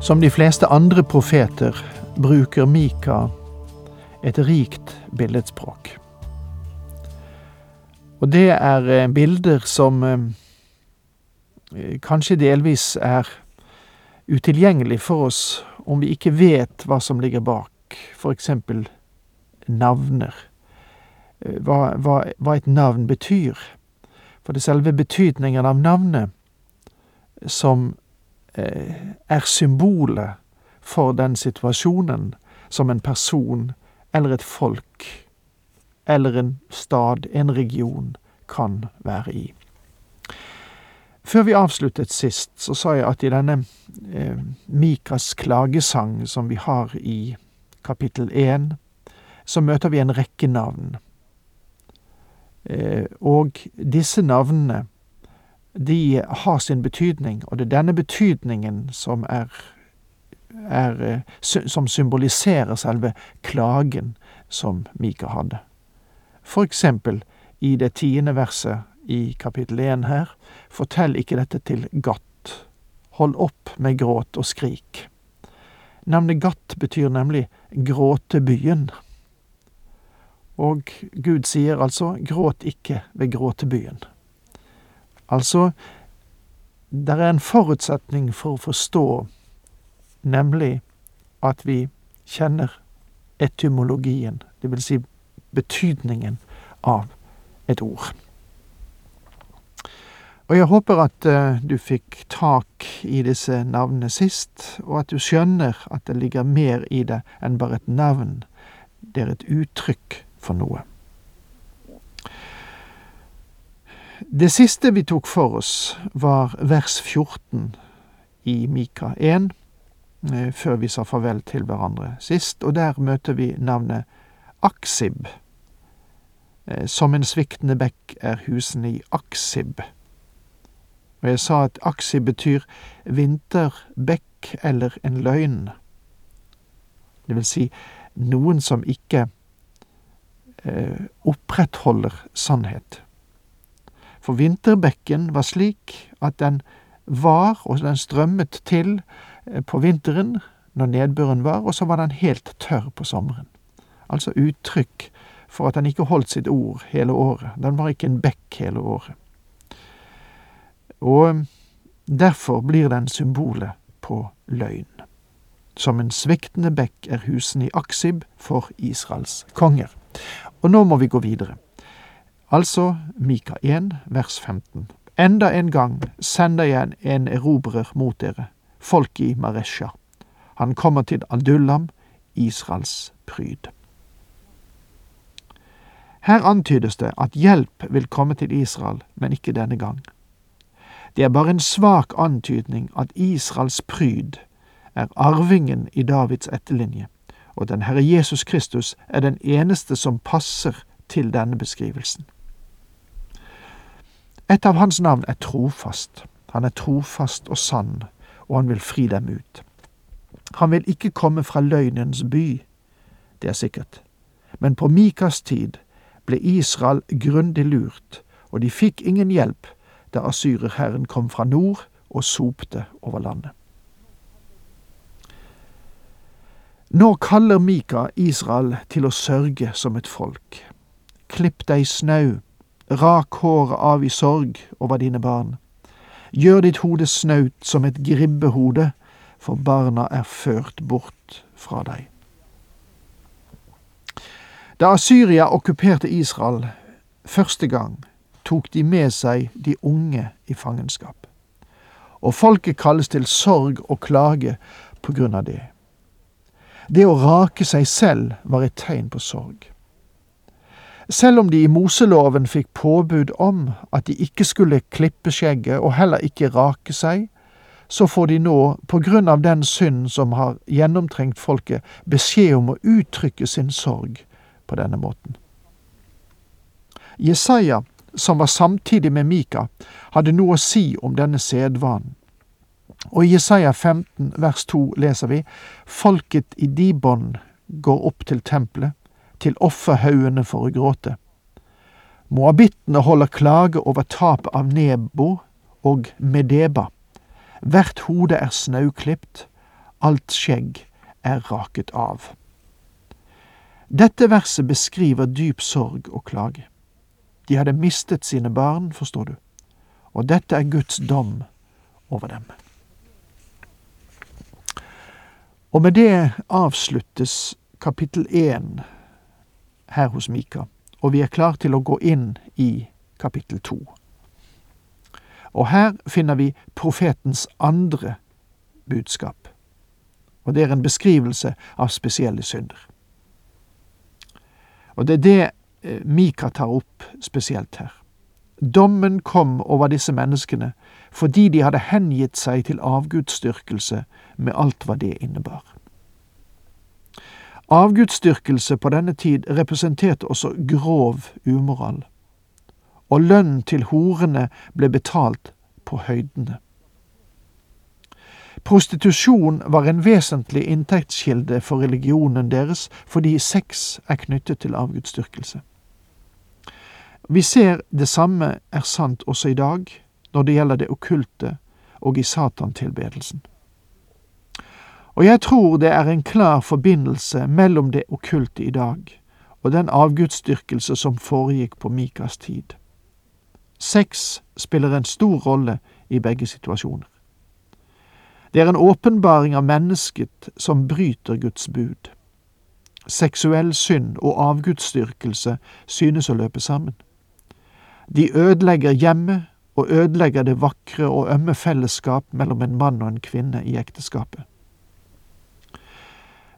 Som de fleste andre profeter bruker Mika et rikt billedspråk. Og det er eh, bilder som eh, kanskje delvis er utilgjengelig for oss om vi ikke vet hva som ligger bak, eksempel navner. Eh, hva, hva, hva et navn betyr. For det selve betydningen av navnet som er symbolet for den situasjonen som en person eller et folk eller en stad, en region, kan være i. Før vi avsluttet sist, så sa jeg at i denne eh, Mikas klagesang som vi har i kapittel én, så møter vi en rekke navn. Eh, og disse navnene, de har sin betydning, og det er denne betydningen som er er, som symboliserer selve klagen som Mika hadde. For eksempel i det tiende verset i kapittel én her, fortell ikke dette til Gatt. Hold opp med gråt og skrik. Navnet Gatt betyr nemlig gråtebyen. Og Gud sier altså gråt ikke ved gråtebyen. Altså, det er en forutsetning for å forstå nemlig at vi kjenner etymologien, vil si betydningen av et ord. Og jeg håper at uh, du fikk tak i disse navnene sist, og at du skjønner at det ligger mer i det enn bare et navn. Det er et uttrykk for noe. Det siste vi tok for oss, var vers 14 i Mika 1, Eh, før vi sa farvel til hverandre sist, og der møter vi navnet Aksib. Eh, som en sviktende bekk er husene i Aksib. Og jeg sa at Aksib betyr vinterbekk eller en løgn. Det vil si noen som ikke eh, opprettholder sannhet. For vinterbekken var slik at den var, og den strømmet til, Eh, på vinteren, når nedbøren var, og så var den helt tørr på sommeren. Altså uttrykk for at den ikke holdt sitt ord hele året. Den var ikke en bekk hele året. Og derfor blir den symbolet på løgn. Som en sviktende bekk er husene i Aksib for Israels konger. Og nå må vi gå videre. Altså Mika 1, vers 15. Enda en gang sender jeg en erobrer mot dere folk i Maresja. Han kommer til Adullam, Israels pryd. Her antydes det at hjelp vil komme til Israel, men ikke denne gang. Det er bare en svak antydning at Israels pryd er arvingen i Davids etterlinje, og den Herre Jesus Kristus er den eneste som passer til denne beskrivelsen. Et av hans navn er trofast. Han er trofast og sann, og han vil fri dem ut. Han vil ikke komme fra løgnens by, det er sikkert. Men på Mikas tid ble Israel grundig lurt, og de fikk ingen hjelp da asyrerherren kom fra nord og sopte over landet. Nå kaller Mika Israel til å sørge som et folk. Klipp deg snau, rak håret av i sorg over dine barn. Gjør ditt hode snaut som et gribbehode, for barna er ført bort fra deg. Da Syria okkuperte Israel første gang, tok de med seg de unge i fangenskap. Og folket kalles til sorg og klage på grunn av det. Det å rake seg selv var et tegn på sorg. Selv om de i Moseloven fikk påbud om at de ikke skulle klippe skjegget og heller ikke rake seg, så får de nå, på grunn av den synd som har gjennomtrengt folket, beskjed om å uttrykke sin sorg på denne måten. Jesaja, som var samtidig med Mika, hadde noe å si om denne sedvanen. Og i Jesaja 15 vers 2 leser vi Folket i Dibon går opp til tempelet, til offerhaugene for å gråte. Moabittene holder klage over tap av Nebo og Medeba. Hvert hode er snauklipt, alt skjegg er raket av. Dette verset beskriver dyp sorg og klage. De hadde mistet sine barn, forstår du, og dette er Guds dom over dem. Og med det avsluttes kapittel én her hos Mika, og vi er klar til å gå inn i kapittel to. Og her finner vi profetens andre budskap, og det er en beskrivelse av spesielle synder. Og det er det eh, Mika tar opp spesielt her. Dommen kom over disse menneskene fordi de hadde hengitt seg til avgudsdyrkelse med alt hva det innebar. Avgudsdyrkelse på denne tid representerte også grov umoral, og lønnen til horene ble betalt på høydene. Prostitusjon var en vesentlig inntektskilde for religionen deres fordi sex er knyttet til avgudsdyrkelse. Vi ser det samme er sant også i dag når det gjelder det okkulte og i satantilbedelsen. Og jeg tror det er en klar forbindelse mellom det okkulte i dag og den avgudsdyrkelse som foregikk på Mikas tid. Sex spiller en stor rolle i begge situasjoner. Det er en åpenbaring av mennesket som bryter Guds bud. Seksuell synd og avgudsdyrkelse synes å løpe sammen. De ødelegger hjemmet og ødelegger det vakre og ømme fellesskap mellom en mann og en kvinne i ekteskapet.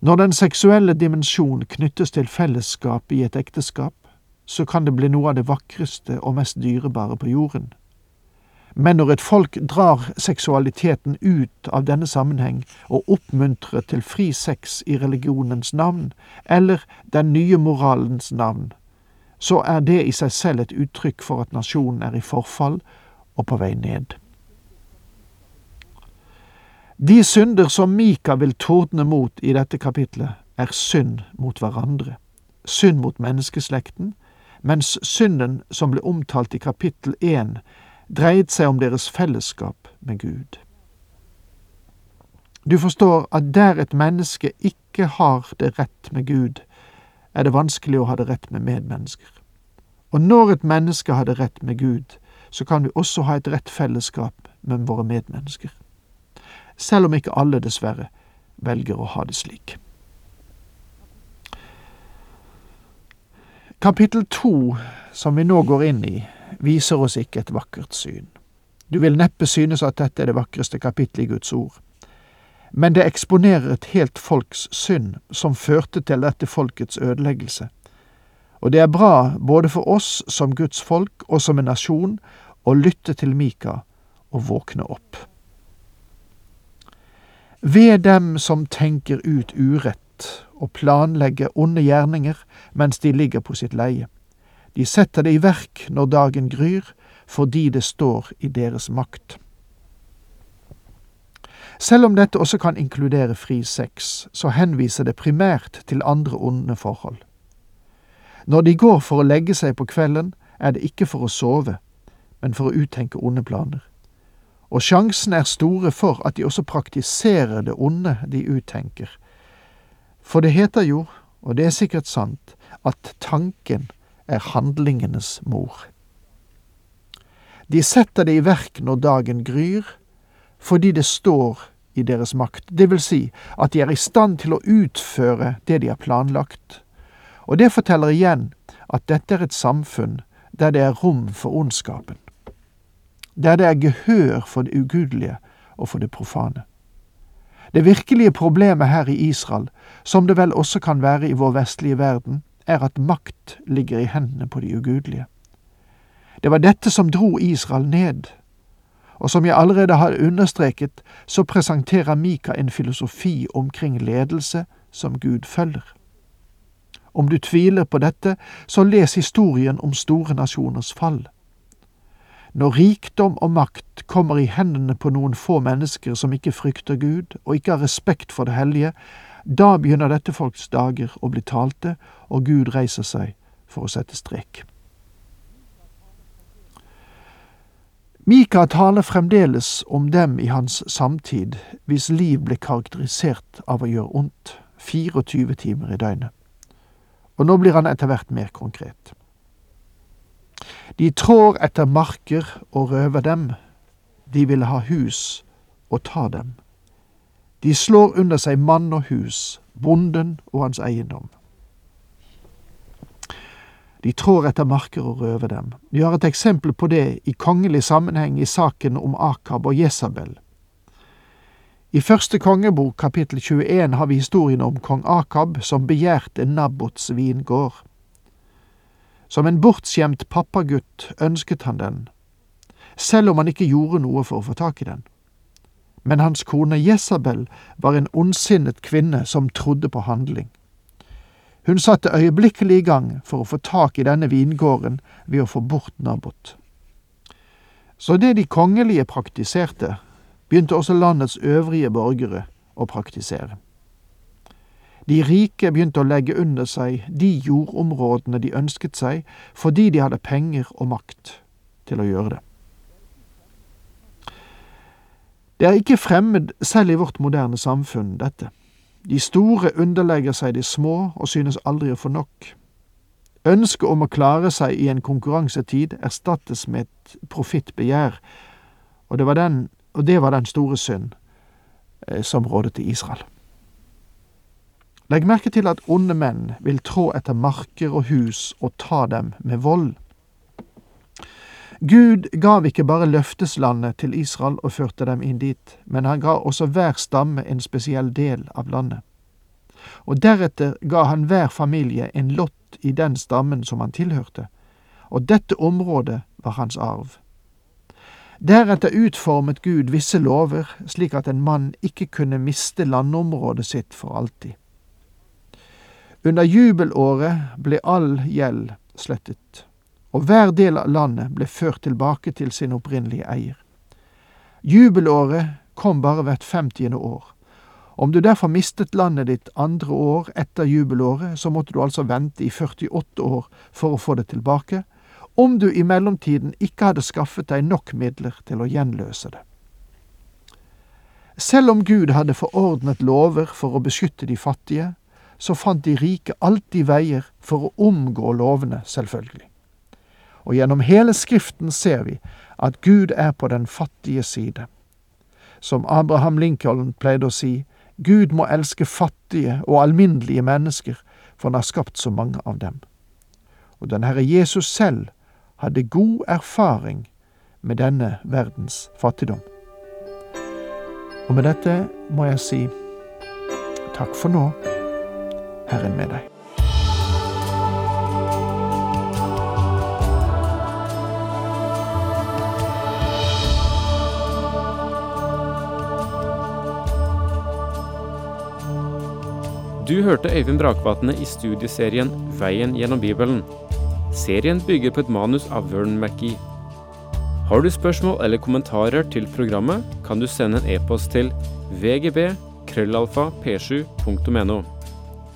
Når den seksuelle dimensjon knyttes til fellesskap i et ekteskap, så kan det bli noe av det vakreste og mest dyrebare på jorden. Men når et folk drar seksualiteten ut av denne sammenheng og oppmuntrer til fri sex i religionens navn, eller den nye moralens navn, så er det i seg selv et uttrykk for at nasjonen er i forfall og på vei ned. De synder som Mika vil tordne mot i dette kapitlet, er synd mot hverandre, synd mot menneskeslekten, mens synden som ble omtalt i kapittel én, dreide seg om deres fellesskap med Gud. Du forstår at der et menneske ikke har det rett med Gud, er det vanskelig å ha det rett med medmennesker. Og når et menneske har det rett med Gud, så kan vi også ha et rett fellesskap med våre medmennesker. Selv om ikke alle, dessverre, velger å ha det slik. Kapittel to, som vi nå går inn i, viser oss ikke et vakkert syn. Du vil neppe synes at dette er det vakreste kapittelet i Guds ord. Men det eksponerer et helt folks synd, som førte til dette folkets ødeleggelse. Og det er bra både for oss som Guds folk og som en nasjon å lytte til Mika og våkne opp. Ved dem som tenker ut urett og planlegger onde gjerninger mens de ligger på sitt leie. De setter det i verk når dagen gryr, fordi det står i deres makt. Selv om dette også kan inkludere fri sex, så henviser det primært til andre onde forhold. Når de går for å legge seg på kvelden, er det ikke for å sove, men for å uttenke onde planer. Og sjansen er store for at de også praktiserer det onde de uttenker. For det heter jo, og det er sikkert sant, at tanken er handlingenes mor. De setter det i verk når dagen gryr, fordi det står i deres makt, det vil si at de er i stand til å utføre det de har planlagt. Og det forteller igjen at dette er et samfunn der det er rom for ondskapen. Der det er gehør for det ugudelige og for det profane. Det virkelige problemet her i Israel, som det vel også kan være i vår vestlige verden, er at makt ligger i hendene på de ugudelige. Det var dette som dro Israel ned, Og som jeg allerede har understreket, så presenterer Mika en filosofi omkring ledelse som Gud følger. Om du tviler på dette, så les historien om store nasjoners fall. Når rikdom og makt kommer i hendene på noen få mennesker som ikke frykter Gud og ikke har respekt for det hellige, da begynner dette folks dager å bli talte, og Gud reiser seg for å sette strek. Mika taler fremdeles om dem i hans samtid, hvis liv ble karakterisert av å gjøre ondt, 24 timer i døgnet. Og nå blir han etter hvert mer konkret. De trår etter marker og røver dem, de vil ha hus og ta dem. De slår under seg mann og hus, bonden og hans eiendom. De trår etter marker og røver dem. Vi har et eksempel på det i kongelig sammenheng i saken om Akab og Jesabel. I første kongebok kapittel 21 har vi historien om kong Akab som begjærte Nabots vingård. Som en bortskjemt pappagutt ønsket han den, selv om han ikke gjorde noe for å få tak i den. Men hans kone Jesabel var en ondsinnet kvinne som trodde på handling. Hun satte øyeblikkelig i gang for å få tak i denne vingården ved å få bort Nabot. Så det de kongelige praktiserte, begynte også landets øvrige borgere å praktisere. De rike begynte å legge under seg de jordområdene de ønsket seg, fordi de hadde penger og makt til å gjøre det. Det er ikke fremmed selv i vårt moderne samfunn, dette. De store underlegger seg de små og synes aldri å få nok. Ønsket om å klare seg i en konkurransetid erstattes med et profittbegjær, og, og det var den store synd eh, som rådet i Israel. Legg merke til at onde menn vil trå etter marker og hus og ta dem med vold. Gud gav ikke bare løfteslandet til Israel og førte dem inn dit, men han ga også hver stamme en spesiell del av landet. Og deretter ga han hver familie en lott i den stammen som han tilhørte, og dette området var hans arv. Deretter utformet Gud visse lover, slik at en mann ikke kunne miste landområdet sitt for alltid. Under jubelåret ble all gjeld slettet og hver del av landet ble ført tilbake til sin opprinnelige eier. Jubelåret kom bare hvert femtiende år. Om du derfor mistet landet ditt andre år etter jubelåret, så måtte du altså vente i 48 år for å få det tilbake, om du i mellomtiden ikke hadde skaffet deg nok midler til å gjenløse det. Selv om Gud hadde forordnet lover for å beskytte de fattige, så fant de rike alltid veier for å omgå lovene, selvfølgelig og gjennom hele Skriften ser vi at Gud er på den fattige side. Som Abraham Lincoln pleide å si, Gud må elske fattige og alminnelige mennesker, for han har skapt så mange av dem. Og den Herre Jesus selv hadde god erfaring med denne verdens fattigdom. Og med dette må jeg si takk for nå, Herren med deg. Du hørte Øyvind Brakvatne i studieserien Veien gjennom Bibelen. Serien bygger på et manus av Vern McGee. Har du spørsmål eller kommentarer til programmet, kan du sende en e-post til vgb krøllalfa p7.no.